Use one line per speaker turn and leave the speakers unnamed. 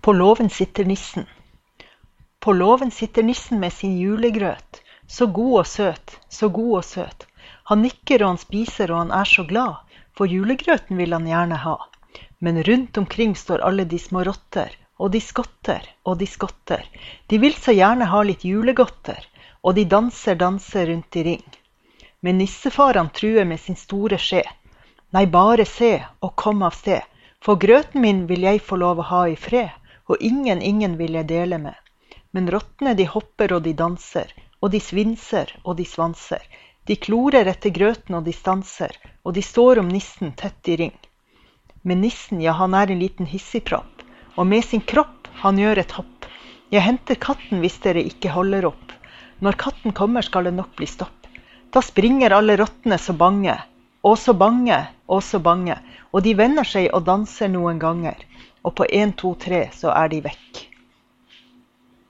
På låven sitter nissen. På låven sitter nissen med sin julegrøt. Så god og søt, så god og søt. Han nikker og han spiser og han er så glad, for julegrøten vil han gjerne ha. Men rundt omkring står alle de små rotter, og de skotter og de skotter. De vil så gjerne ha litt julegodter, og de danser, danser rundt i ring. Men nissefar han truer med sin store skje. Nei, bare se og kom av sted, for grøten min vil jeg få lov å ha i fred, og ingen, ingen vil jeg dele med. Men rottene de hopper og de danser, og de svinser og de svanser. De klorer etter grøten og de stanser, og de står om nissen tett i ring. Men nissen, ja, han er en liten hissigpropp, og med sin kropp han gjør et hopp. Jeg henter katten hvis dere ikke holder opp. Når katten kommer skal det nok bli stopp. Da springer alle rottene så bange, å så bange, og så bange, og de vender seg og danser noen ganger, og på én, to, tre så er de vekk.